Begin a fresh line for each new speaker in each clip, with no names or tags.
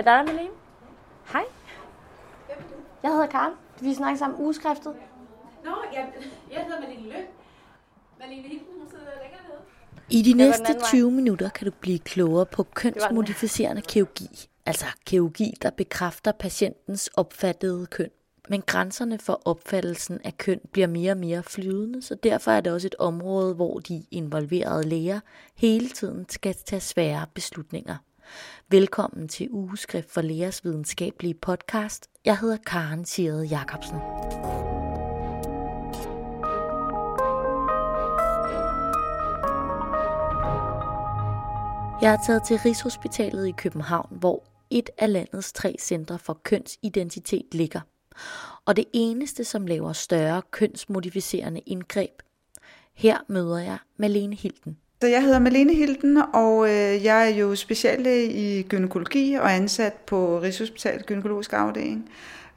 Er der Malene? Hej. Jeg hedder Karen. Vi snakker sammen ugeskriftet.
Nå, jeg, jeg hedder Malene Løn. Malene Hilden, hun sidder længere nede.
I de næste
anden vej.
20 minutter kan du blive klogere på kønsmodificerende kirurgi, altså kirurgi, der bekræfter patientens opfattede køn. Men grænserne for opfattelsen af køn bliver mere og mere flydende, så derfor er det også et område, hvor de involverede læger hele tiden skal tage svære beslutninger. Velkommen til Ugeskrift for Lægers videnskabelige podcast. Jeg hedder Karen Thierede Jacobsen. Jeg er taget til Rigshospitalet i København, hvor et af landets tre centre for kønsidentitet ligger. Og det eneste, som laver større kønsmodificerende indgreb. Her møder jeg Malene Hilden.
Så jeg hedder Malene Hilden, og øh, jeg er jo speciallæge i gynækologi og ansat på Rigshospitalet Gynækologisk Afdeling.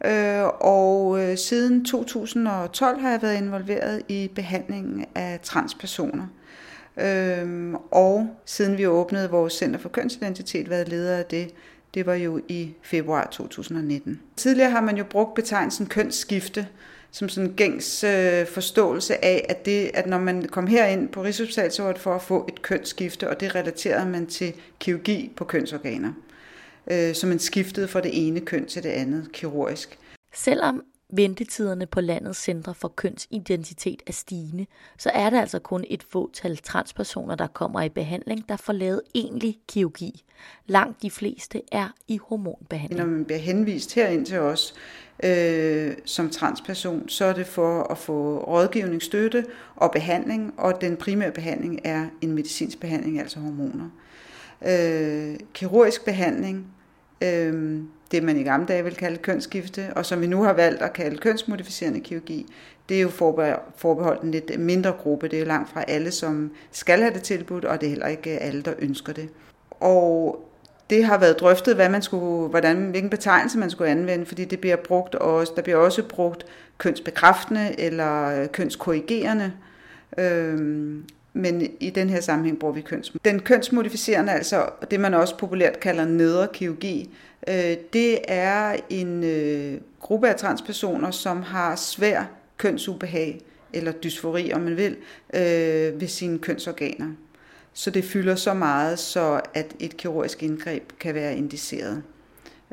Øh, og øh, siden 2012 har jeg været involveret i behandlingen af transpersoner. Øhm, og siden vi åbnede vores Center for Kønsidentitet, været leder af det, det var jo i februar 2019. Tidligere har man jo brugt betegnelsen kønsskifte som sådan en gængs øh, forståelse af, at, det, at når man kom herind på Rigshospitalet, så var det for at få et kønsskifte, og det relaterede man til kirurgi på kønsorganer. Øh, så man skiftede fra det ene køn til det andet kirurgisk.
Selvom ventetiderne på landets centre for kønsidentitet er stigende, så er det altså kun et fåtal transpersoner, der kommer i behandling, der får lavet egentlig kirurgi. Langt de fleste er i hormonbehandling.
Når man bliver henvist herind til os øh, som transperson, så er det for at få rådgivning, støtte og behandling, og den primære behandling er en medicinsk behandling, altså hormoner. Øh, kirurgisk behandling, øh, det man i gamle dage ville kalde kønsskifte, og som vi nu har valgt at kalde kønsmodificerende kirurgi, det er jo forbeholdt en lidt mindre gruppe. Det er langt fra alle, som skal have det tilbudt, og det er heller ikke alle, der ønsker det. Og det har været drøftet, hvad man skulle, hvordan, hvilken betegnelse man skulle anvende, fordi det bliver brugt også, der bliver også brugt kønsbekræftende eller kønskorrigerende. Øhm, men i den her sammenhæng bruger vi køns. Den kønsmodificerende, altså det man også populært kalder nederkirurgi, øh, det er en øh, gruppe af transpersoner, som har svær kønsubehag, eller dysfori, om man vil, øh, ved sine kønsorganer. Så det fylder så meget, så at et kirurgisk indgreb kan være indiceret.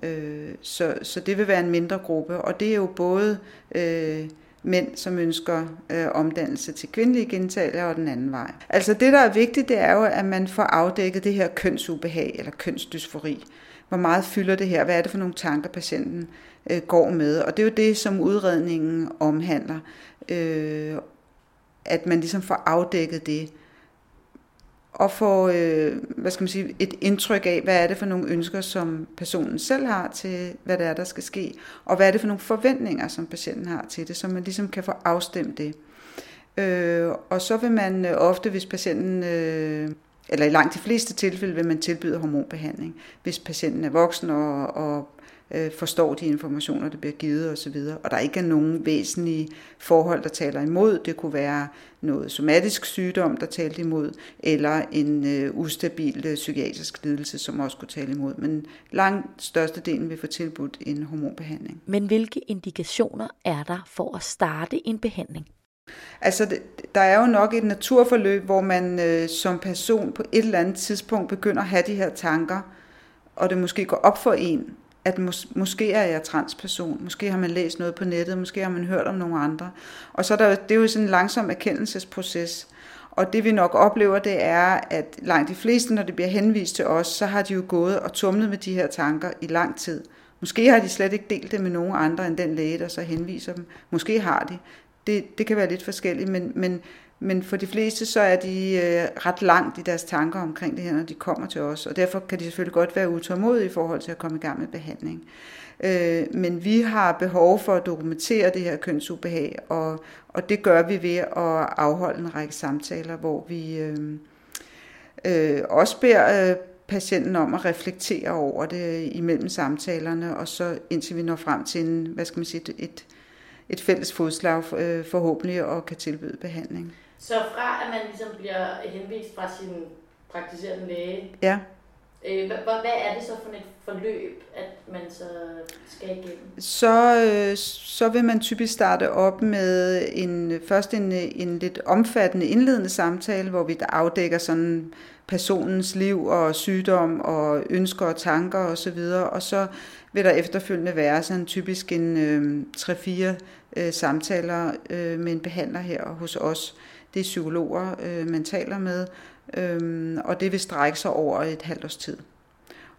Øh, så, så det vil være en mindre gruppe, og det er jo både øh, mænd, som ønsker øh, omdannelse til kvindelige genitalier og den anden vej. Altså det, der er vigtigt, det er jo, at man får afdækket det her kønsubehag eller kønsdysfori. Hvor meget fylder det her? Hvad er det for nogle tanker, patienten øh, går med? Og det er jo det, som udredningen omhandler. Øh, at man ligesom får afdækket det og få øh, hvad skal man sige, et indtryk af, hvad er det for nogle ønsker, som personen selv har til, hvad det er, der skal ske, og hvad er det for nogle forventninger, som patienten har til det, så man ligesom kan få afstemt det. Øh, og så vil man øh, ofte, hvis patienten, øh, eller i langt de fleste tilfælde, vil man tilbyde hormonbehandling, hvis patienten er voksen og, og øh, forstår de informationer, der bliver givet osv., og der ikke er nogen væsentlige forhold, der taler imod. Det kunne være noget somatisk sygdom, der talte imod, eller en øh, ustabil øh, psykiatrisk lidelse, som også kunne tale imod. Men langt størstedelen vil få tilbudt en hormonbehandling.
Men hvilke indikationer er der for at starte en behandling?
Altså, der er jo nok et naturforløb, hvor man øh, som person på et eller andet tidspunkt begynder at have de her tanker, og det måske går op for en, at mås- måske er jeg transperson, måske har man læst noget på nettet, måske har man hørt om nogle andre. Og så er der, det er jo sådan en langsom erkendelsesproces. Og det vi nok oplever, det er, at langt de fleste, når det bliver henvist til os, så har de jo gået og tumlet med de her tanker i lang tid. Måske har de slet ikke delt det med nogen andre end den læge, der så henviser dem. Måske har de. Det, det kan være lidt forskelligt, men, men, men for de fleste så er de øh, ret langt i deres tanker omkring det her, når de kommer til os. Og derfor kan de selvfølgelig godt være utålmodige i forhold til at komme i gang med behandling. Øh, men vi har behov for at dokumentere det her kønsubehag, og, og det gør vi ved at afholde en række samtaler, hvor vi øh, øh, også beder øh, patienten om at reflektere over det imellem samtalerne, og så indtil vi når frem til en, hvad skal man sige, et, et fælles fodslag øh, forhåbentlig og kan tilbyde behandling.
Så fra at man ligesom bliver henvist fra sin praktiserende læge,
Ja,
Øh, hvad, hvad er det så for et forløb, at man så skal igennem?
Så, øh, så vil man typisk starte op med en, først en, en lidt omfattende indledende samtale, hvor vi afdækker sådan personens liv og sygdom og ønsker og tanker osv. Og, så videre. og så vil der efterfølgende være sådan typisk en øh, 3-4 øh, samtaler øh, med en behandler her hos os. Det er psykologer, øh, man taler med, øh, og det vil strække sig over et halvt års tid.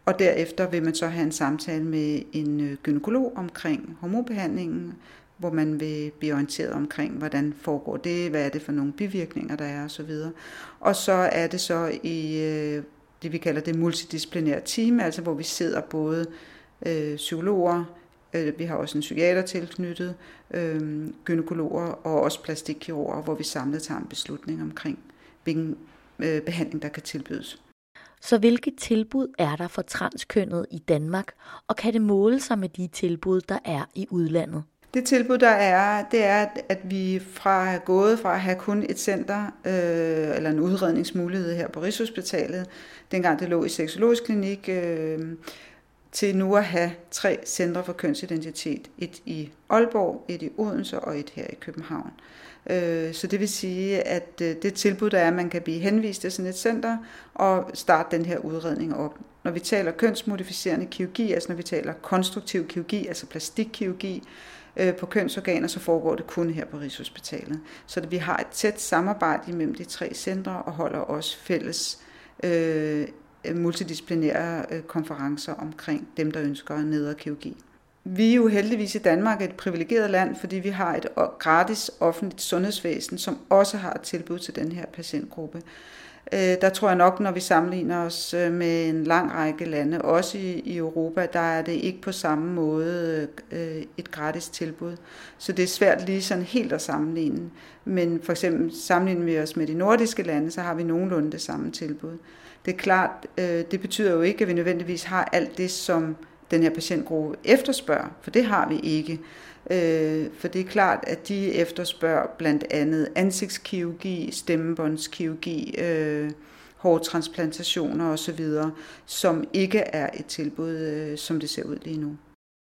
Og derefter vil man så have en samtale med en øh, gynekolog omkring hormonbehandlingen, hvor man vil blive orienteret omkring, hvordan foregår det, hvad er det for nogle bivirkninger, der er osv. Og så er det så i øh, det, vi kalder det multidisciplinære team, altså hvor vi sidder både øh, psykologer, vi har også en psykiater tilknyttet, øh, gynekologer og også plastikkirurger, hvor vi samlet tager en beslutning omkring, hvilken øh, behandling, der kan tilbydes.
Så hvilke tilbud er der for transkønnet i Danmark, og kan det måle sig med de tilbud, der er i udlandet?
Det tilbud, der er, det er, at vi fra at have gået fra at have kun et center øh, eller en udredningsmulighed her på Rigshospitalet, dengang det lå i seksologisk klinik, øh, til nu at have tre centre for kønsidentitet. Et i Aalborg, et i Odense og et her i København. Øh, så det vil sige, at øh, det tilbud, der er, at man kan blive henvist til sådan et center og starte den her udredning op. Når vi taler kønsmodificerende kirurgi, altså når vi taler konstruktiv kirurgi, altså plastikkirurgi, øh, på kønsorganer, så foregår det kun her på Rigshospitalet. Så vi har et tæt samarbejde imellem de tre centre og holder også fælles øh, Øh, multidisciplinære øh, konferencer omkring dem, der ønsker nedre kirurgi. Vi er jo heldigvis i Danmark et privilegeret land, fordi vi har et gratis offentligt sundhedsvæsen, som også har et tilbud til den her patientgruppe. Øh, der tror jeg nok, når vi sammenligner os med en lang række lande, også i, Europa, der er det ikke på samme måde et gratis tilbud. Så det er svært lige sådan helt at sammenligne. Men for eksempel sammenligner vi os med de nordiske lande, så har vi nogenlunde det samme tilbud. Det er klart, øh, det betyder jo ikke, at vi nødvendigvis har alt det, som den her patientgruppe efterspørger, for det har vi ikke. Øh, for det er klart, at de efterspørger blandt andet ansigtskirurgi, stemmebåndskirurgi, øh, hårtransplantationer osv., som ikke er et tilbud, øh, som det ser ud lige nu.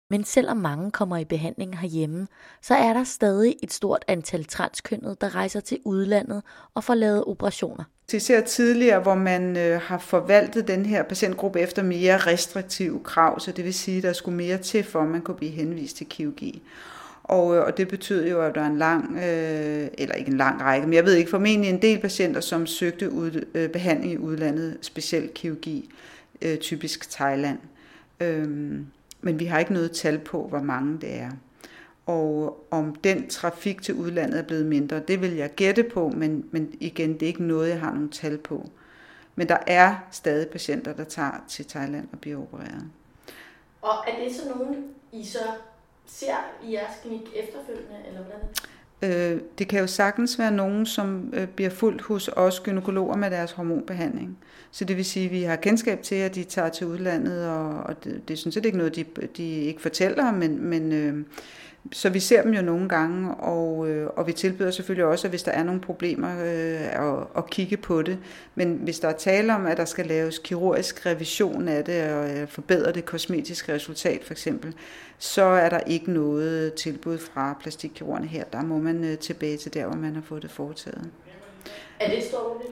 Men selvom mange kommer i behandling herhjemme, så er der stadig et stort antal transkønnede, der rejser til udlandet og får lavet operationer.
Det ser tidligere, hvor man øh, har forvaltet den her patientgruppe efter mere restriktive krav, så det vil sige, at der skulle mere til, for at man kunne blive henvist til kirurgi. Og, øh, og det betød jo, at der er en lang, øh, eller ikke en lang række, men jeg ved ikke, formentlig en del patienter, som søgte ud, øh, behandling i udlandet, specielt kirurgi, øh, typisk Thailand. Øh, men vi har ikke noget tal på, hvor mange det er. Og om den trafik til udlandet er blevet mindre, det vil jeg gætte på, men, men igen, det er ikke noget, jeg har nogle tal på. Men der er stadig patienter, der tager til Thailand og bliver opereret.
Og er det så nogen, I så ser i jeres klinik efterfølgende, eller hvordan?
Øh, det kan jo sagtens være nogen, som øh, bliver fuldt hos os gynekologer med deres hormonbehandling. Så det vil sige, at vi har kendskab til, at de tager til udlandet, og, og det, det er sådan set ikke noget, de, de ikke fortæller, men, men øh, så vi ser dem jo nogle gange, og, øh, og vi tilbyder selvfølgelig også, at hvis der er nogle problemer, øh, at, at kigge på det. Men hvis der er tale om, at der skal laves kirurgisk revision af det, og øh, forbedre det kosmetiske resultat for eksempel, så er der ikke noget tilbud fra plastikkirurgerne her. Der må man øh, tilbage til der, hvor man har fået det foretaget.
Er det et stort problem?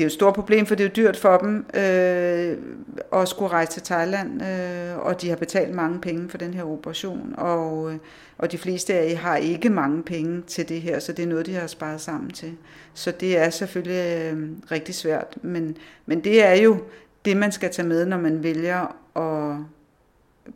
Det er jo et stort problem, for det er jo dyrt for dem øh, at skulle rejse til Thailand, øh, og de har betalt mange penge for den her operation, og, øh, og de fleste af jer har ikke mange penge til det her, så det er noget, de har sparet sammen til. Så det er selvfølgelig øh, rigtig svært, men, men det er jo det, man skal tage med, når man vælger at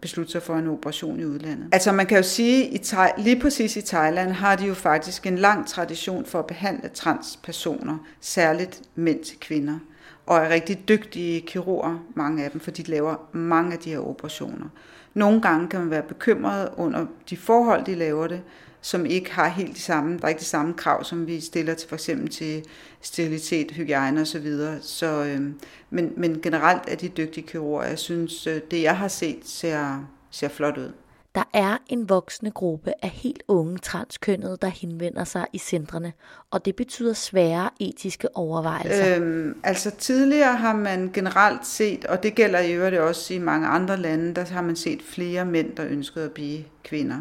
beslutte sig for en operation i udlandet. Altså man kan jo sige, at lige præcis i Thailand har de jo faktisk en lang tradition for at behandle transpersoner, særligt mænd til kvinder, og er rigtig dygtige kirurger, mange af dem, for de laver mange af de her operationer. Nogle gange kan man være bekymret under de forhold, de laver det, som ikke har helt de samme, der er ikke de samme krav, som vi stiller til for eksempel til sterilitet, hygiejne osv. Så, videre. så øh, men, men generelt er de dygtige kirurger. Jeg synes, øh, det jeg har set ser, ser flot ud.
Der er en voksende gruppe af helt unge transkønnede, der henvender sig i centrene, og det betyder svære etiske overvejelser.
Øhm, altså tidligere har man generelt set, og det gælder i øvrigt også i mange andre lande, der har man set flere mænd, der ønskede at blive kvinder.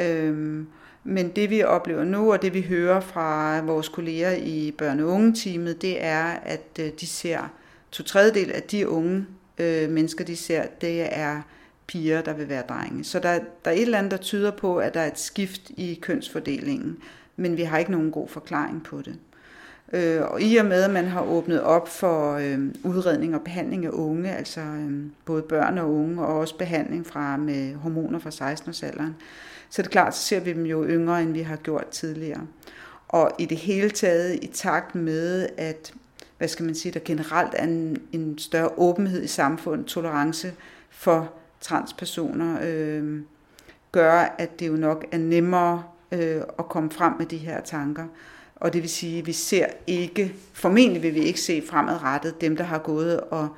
Øhm, men det vi oplever nu, og det vi hører fra vores kolleger i børne- og unge-teamet, det er, at øh, de ser to tredjedel af de unge øh, mennesker, de ser, det er piger, der vil være drenge. Så der, der er et eller andet, der tyder på, at der er et skift i kønsfordelingen, men vi har ikke nogen god forklaring på det. Øh, og i og med, at man har åbnet op for øh, udredning og behandling af unge, altså øh, både børn og unge, og også behandling fra med hormoner fra 16-årsalderen, så er det klart, så ser vi dem jo yngre, end vi har gjort tidligere. Og i det hele taget, i takt med, at hvad skal man sige, der generelt er en, en større åbenhed i samfundet, tolerance for transpersoner, øh, gør, at det jo nok er nemmere øh, at komme frem med de her tanker. Og det vil sige, at vi ser ikke, formentlig vil vi ikke se fremadrettet dem, der har gået og,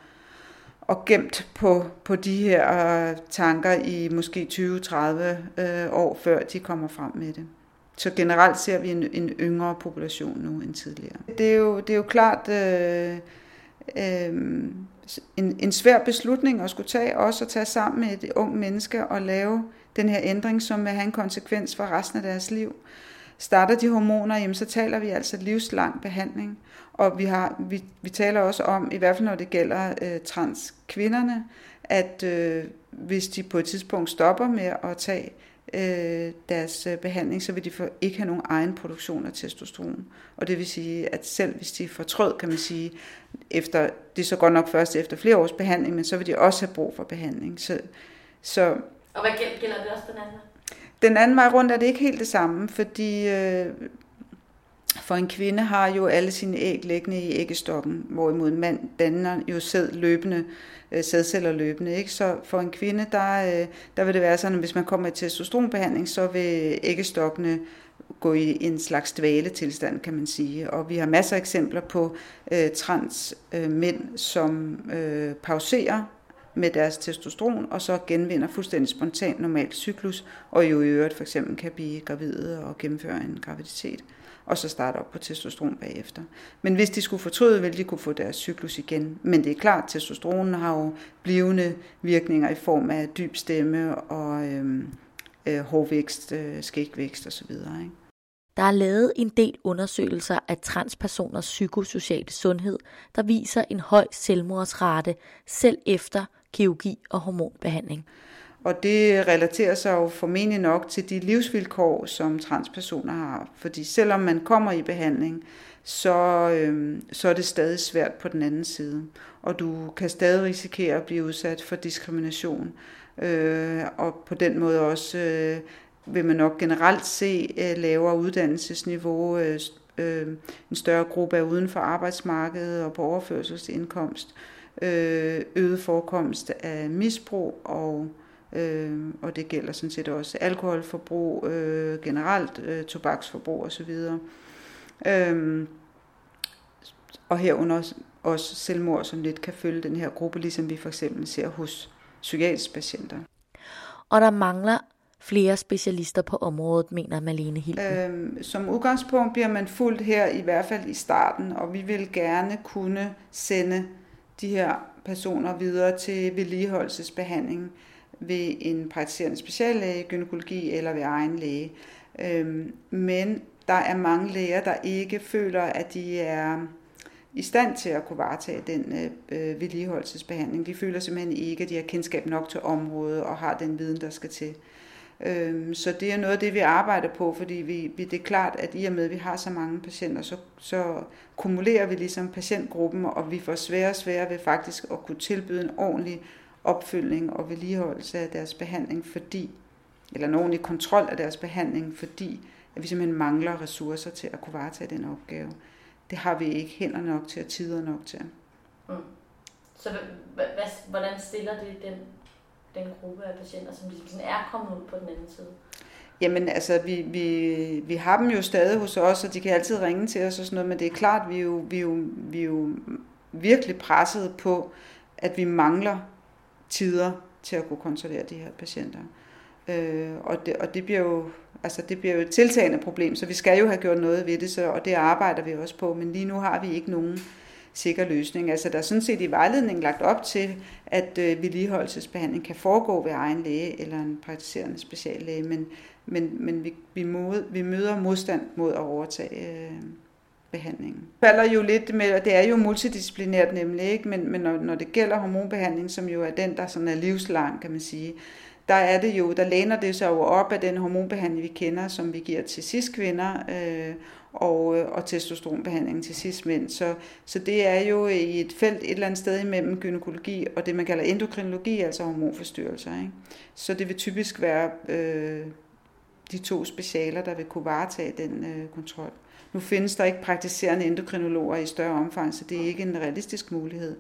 og gemt på, på de her øh, tanker i måske 20-30 øh, år, før de kommer frem med det. Så generelt ser vi en, en yngre population nu end tidligere. Det er jo, det er jo klart øh, øh, en, en svær beslutning at skulle tage, også at tage sammen med et ung menneske og lave den her ændring, som vil have en konsekvens for resten af deres liv. Starter de hormoner, jamen, så taler vi altså livslang behandling. Og vi, har, vi, vi taler også om, i hvert fald når det gælder øh, transkvinderne, at øh, hvis de på et tidspunkt stopper med at tage øh, deres øh, behandling, så vil de for, ikke have nogen egen produktion af testosteron. Og det vil sige, at selv hvis de fortrød, kan man sige, efter, det er så godt nok først efter flere års behandling, men så vil de også have brug for behandling. Så, så,
og hvad gælder det også den anden?
Den anden vej rundt er det ikke helt det samme, fordi øh, for en kvinde har jo alle sine æg liggende i æggestokken, hvorimod en mand danner jo sæd løbende, øh, sædceller løbende. Ikke? Så for en kvinde, der, øh, der vil det være sådan, at hvis man kommer i testosteronbehandling, så vil æggestokkene gå i en slags dvale tilstand, kan man sige. Og vi har masser af eksempler på øh, trans øh, mænd, som øh, pauserer med deres testosteron, og så genvinder fuldstændig spontant normal cyklus, og jo i øvrigt for eksempel kan blive gravide og gennemføre en graviditet, og så starte op på testosteron bagefter. Men hvis de skulle fortryde, ville de kunne få deres cyklus igen. Men det er klart, at testosteronen har jo blivende virkninger i form af dyb stemme og øh, øh, hårvækst, øh, skægvækst osv. Ikke?
Der er lavet en del undersøgelser af transpersoners psykosociale sundhed, der viser en høj selvmordsrate selv efter kirurgi og hormonbehandling.
Og det relaterer sig jo formentlig nok til de livsvilkår, som transpersoner har. Fordi selvom man kommer i behandling, så, øh, så er det stadig svært på den anden side. Og du kan stadig risikere at blive udsat for diskrimination. Øh, og på den måde også øh, vil man nok generelt se øh, lavere uddannelsesniveau, øh, øh, en større gruppe er uden for arbejdsmarkedet og på overførselsindkomst, øh, øget forekomst af misbrug og øh, og det gælder sådan set også alkoholforbrug, øh, generelt øh, tobaksforbrug osv. Øh, og herunder også selvmord, som lidt kan følge den her gruppe, ligesom vi for eksempel ser hos psykiatriske patienter.
Og der mangler flere specialister på området, mener Malene Hilden.
Øhm, som udgangspunkt bliver man fuldt her, i hvert fald i starten, og vi vil gerne kunne sende de her personer videre til vedligeholdelsesbehandling ved en praktiserende speciallæge, gynækologi eller ved egen læge. Øhm, men der er mange læger, der ikke føler, at de er i stand til at kunne varetage den øh, øh vedligeholdelsesbehandling. De føler simpelthen ikke, at de har kendskab nok til området og har den viden, der skal til. Øhm, så det er noget af det, vi arbejder på, fordi vi, vi, det er klart, at i og med, at vi har så mange patienter, så, så kumulerer vi ligesom patientgruppen, og vi får sværere og sværere ved faktisk at kunne tilbyde en ordentlig opfølgning og vedligeholdelse af deres behandling, fordi, eller en ordentlig kontrol af deres behandling, fordi at vi simpelthen mangler ressourcer til at kunne varetage den opgave. Det har vi ikke hænder nok til og tider nok til. Mm.
Så hvordan stiller det den, den gruppe af patienter, som ligesom er kommet ud på den anden side?
Jamen altså, vi, vi, vi har dem jo stadig hos os, og de kan altid ringe til os og sådan noget, men det er klart, vi er jo, vi er jo, vi er jo virkelig presset på, at vi mangler tider til at kunne kontrollere de her patienter. Øh, og, det, og det bliver jo altså det bliver jo et tiltagende problem, så vi skal jo have gjort noget ved det, så, og det arbejder vi også på, men lige nu har vi ikke nogen sikker løsning. Altså der er sådan set i vejledningen lagt op til, at øh, vedligeholdelsesbehandling kan foregå ved egen læge eller en praktiserende speciallæge, men, men, men vi, vi, mod, vi møder modstand mod at overtage øh, behandlingen. Det falder jo lidt med, og det er jo multidisciplinært nemlig, ikke? men, men når, når det gælder hormonbehandling, som jo er den, der sådan er livslang, kan man sige, der er det jo, der læner det sig jo op af den hormonbehandling, vi kender, som vi giver til cis-kvinder, øh, og, øh, og testosteronbehandling til cis-mænd. Så, så det er jo i et felt et eller andet sted imellem gynækologi og det, man kalder endokrinologi, altså hormonforstyrrelser. Ikke? Så det vil typisk være øh, de to specialer, der vil kunne varetage den øh, kontrol. Nu findes der ikke praktiserende endokrinologer i større omfang, så det er ikke en realistisk mulighed.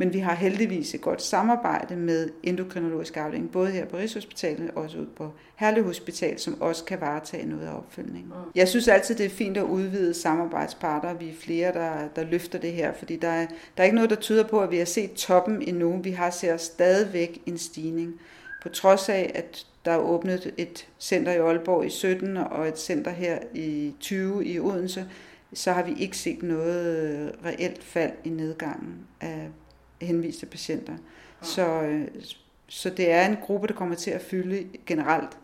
Men vi har heldigvis et godt samarbejde med endokrinologisk afdeling, både her på Rigshospitalet og også ud på Herlev Hospital, som også kan varetage noget af opfølgningen. Mm. Jeg synes altid, det er fint at udvide samarbejdspartnere. Vi er flere, der, der løfter det her, fordi der er, der er ikke noget, der tyder på, at vi har set toppen endnu. Vi har ser stadigvæk en stigning. På trods af, at der er åbnet et center i Aalborg i 17 og et center her i 20 i Odense, så har vi ikke set noget reelt fald i nedgangen af henviste patienter. Så, øh, så det er en gruppe, der kommer til at fylde generelt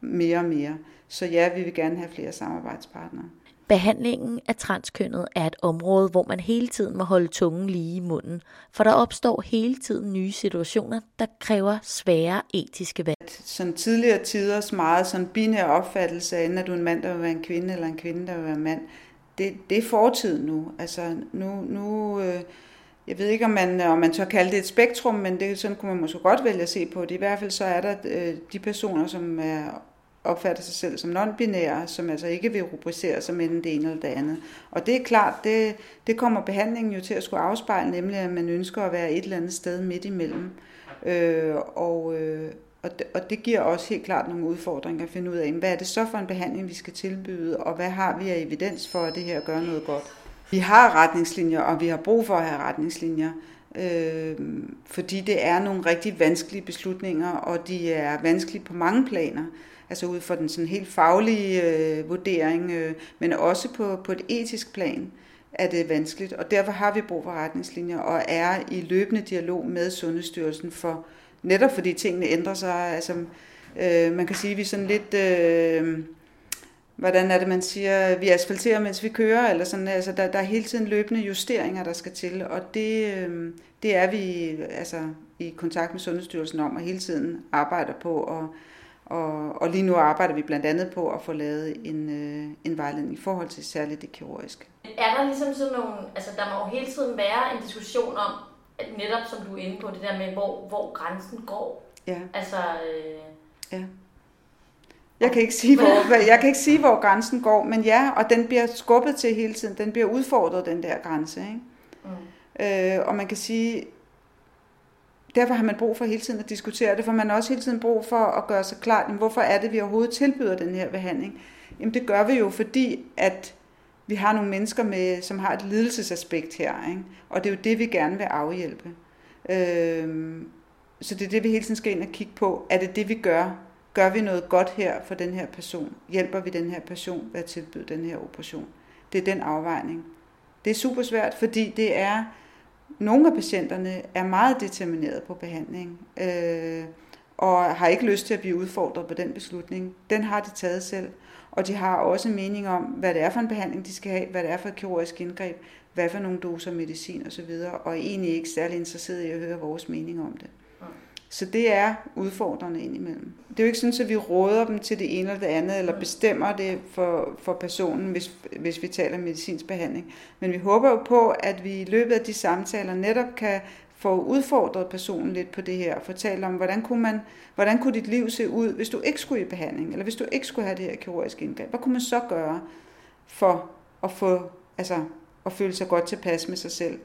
mere og mere. Så ja, vi vil gerne have flere samarbejdspartnere.
Behandlingen af transkønnet er et område, hvor man hele tiden må holde tungen lige i munden, for der opstår hele tiden nye situationer, der kræver svære etiske valg.
Sådan tidligere tiders meget sådan binær opfattelse af, at du er en mand, der vil være en kvinde, eller en kvinde, der vil være en mand, det, det er fortid nu. Altså nu, nu øh, jeg ved ikke, om man, øh, om man tør kalde det et spektrum, men det sådan kunne man måske godt vælge at se på det. I hvert fald så er der øh, de personer, som er, opfatter sig selv som non-binære, som altså ikke vil rubricere sig mellem det ene eller det andet. Og det er klart, det, det kommer behandlingen jo til at skulle afspejle, nemlig at man ønsker at være et eller andet sted midt imellem. Øh, og, øh, og, det, og det giver også helt klart nogle udfordringer at finde ud af, hvad er det så for en behandling, vi skal tilbyde, og hvad har vi af evidens for, at det her gør noget godt. Vi har retningslinjer, og vi har brug for at have retningslinjer, øh, fordi det er nogle rigtig vanskelige beslutninger, og de er vanskelige på mange planer. Altså ud fra den sådan helt faglige øh, vurdering, øh, men også på, på et etisk plan er det vanskeligt, og derfor har vi brug for retningslinjer og er i løbende dialog med Sundhedsstyrelsen for netop fordi tingene ændrer sig. Altså, øh, man kan sige, at vi er sådan lidt... Øh, hvordan er det, man siger, vi asfalterer, mens vi kører, eller sådan, altså der, der er hele tiden løbende justeringer, der skal til, og det, øh, det er vi altså, i kontakt med Sundhedsstyrelsen om, og hele tiden arbejder på, og, og, og lige nu arbejder vi blandt andet på at få lavet en, øh, en vejledning i forhold til særligt det kirurgiske.
Er der ligesom sådan nogle, altså der må jo hele tiden være en diskussion om, at netop som du er inde på, det der med, hvor, hvor grænsen går.
Ja.
Altså, øh, ja.
Jeg kan, ikke sige, hvor, jeg kan ikke sige, hvor grænsen går, men ja, og den bliver skubbet til hele tiden. Den bliver udfordret, den der grænse. Ikke? Mm. Øh, og man kan sige, derfor har man brug for hele tiden at diskutere det, for man har også hele tiden brug for at gøre sig klart, jamen, hvorfor er det, vi overhovedet tilbyder den her behandling? Jamen det gør vi jo, fordi at vi har nogle mennesker, med, som har et lidelsesaspekt her, ikke? og det er jo det, vi gerne vil afhjælpe. Øh, så det er det, vi hele tiden skal ind og kigge på. Er det det, vi gør Gør vi noget godt her for den her person? Hjælper vi den her person ved at tilbyde den her operation? Det er den afvejning. Det er super svært, fordi det er, nogle af patienterne er meget determineret på behandling, øh, og har ikke lyst til at blive udfordret på den beslutning. Den har de taget selv, og de har også en mening om, hvad det er for en behandling, de skal have, hvad det er for et kirurgisk indgreb, hvad for nogle doser medicin osv., og er egentlig ikke særlig interesseret i at høre vores mening om det. Så det er udfordrende indimellem. Det er jo ikke sådan, at vi råder dem til det ene eller det andet, eller bestemmer det for, for personen, hvis, hvis vi taler medicinsk behandling. Men vi håber jo på, at vi i løbet af de samtaler netop kan få udfordret personen lidt på det her, og fortælle om, hvordan kunne, man, hvordan kunne dit liv se ud, hvis du ikke skulle i behandling, eller hvis du ikke skulle have det her kirurgiske indgreb. Hvad kunne man så gøre for at få, altså, at føle sig godt tilpas med sig selv?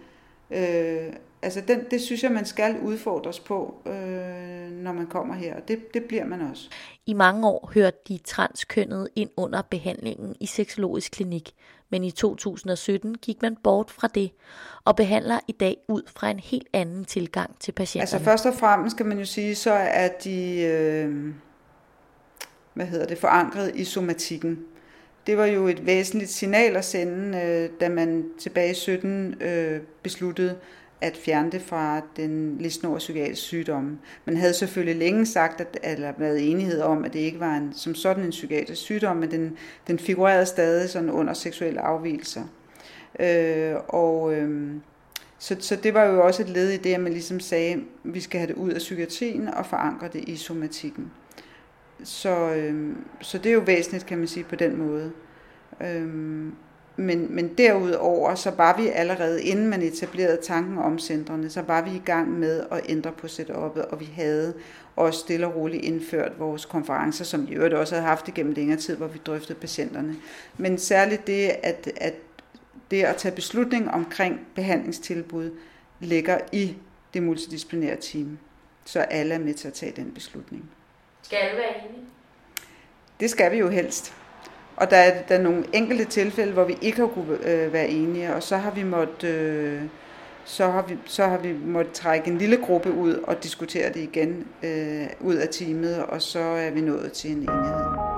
Øh, altså den, det synes jeg, man skal udfordres på, øh, når man kommer her, og det, det bliver man også.
I mange år hørte de transkønnede ind under behandlingen i seksologisk klinik, men i 2017 gik man bort fra det og behandler i dag ud fra en helt anden tilgang til patienterne.
Altså først og fremmest skal man jo sige, så er de... Øh, hvad hedder det, forankret i somatikken. Det var jo et væsentligt signal at sende, øh, da man tilbage i 17 øh, besluttede at fjerne det fra den listen over psykiatrisk sygdomme. Man havde selvfølgelig længe sagt, at, eller været enighed om, at det ikke var en, som sådan en psykiatrisk sygdom, men den, den figurerede stadig sådan under seksuelle afvielser. Øh, og øh, så, så det var jo også et led i det, at man ligesom sagde, at vi skal have det ud af psykiatrien og forankre det i somatikken. Så, øh, så det er jo væsentligt, kan man sige, på den måde. Øh, men, men derudover, så var vi allerede, inden man etablerede tanken om centrene, så var vi i gang med at ændre på setup'et, og vi havde også stille og roligt indført vores konferencer, som vi øvrigt også havde haft igennem længere tid, hvor vi drøftede patienterne. Men særligt det, at, at det at tage beslutning omkring behandlingstilbud ligger i det multidisciplinære team, så alle er med til at tage den beslutning.
Skal alle være enige?
Det skal vi jo helst. Og der er, der er nogle enkelte tilfælde, hvor vi ikke har kunne øh, være enige, og så har vi måttet... Øh, så har vi, så har vi måttet trække en lille gruppe ud og diskutere det igen øh, ud af teamet, og så er vi nået til en enighed.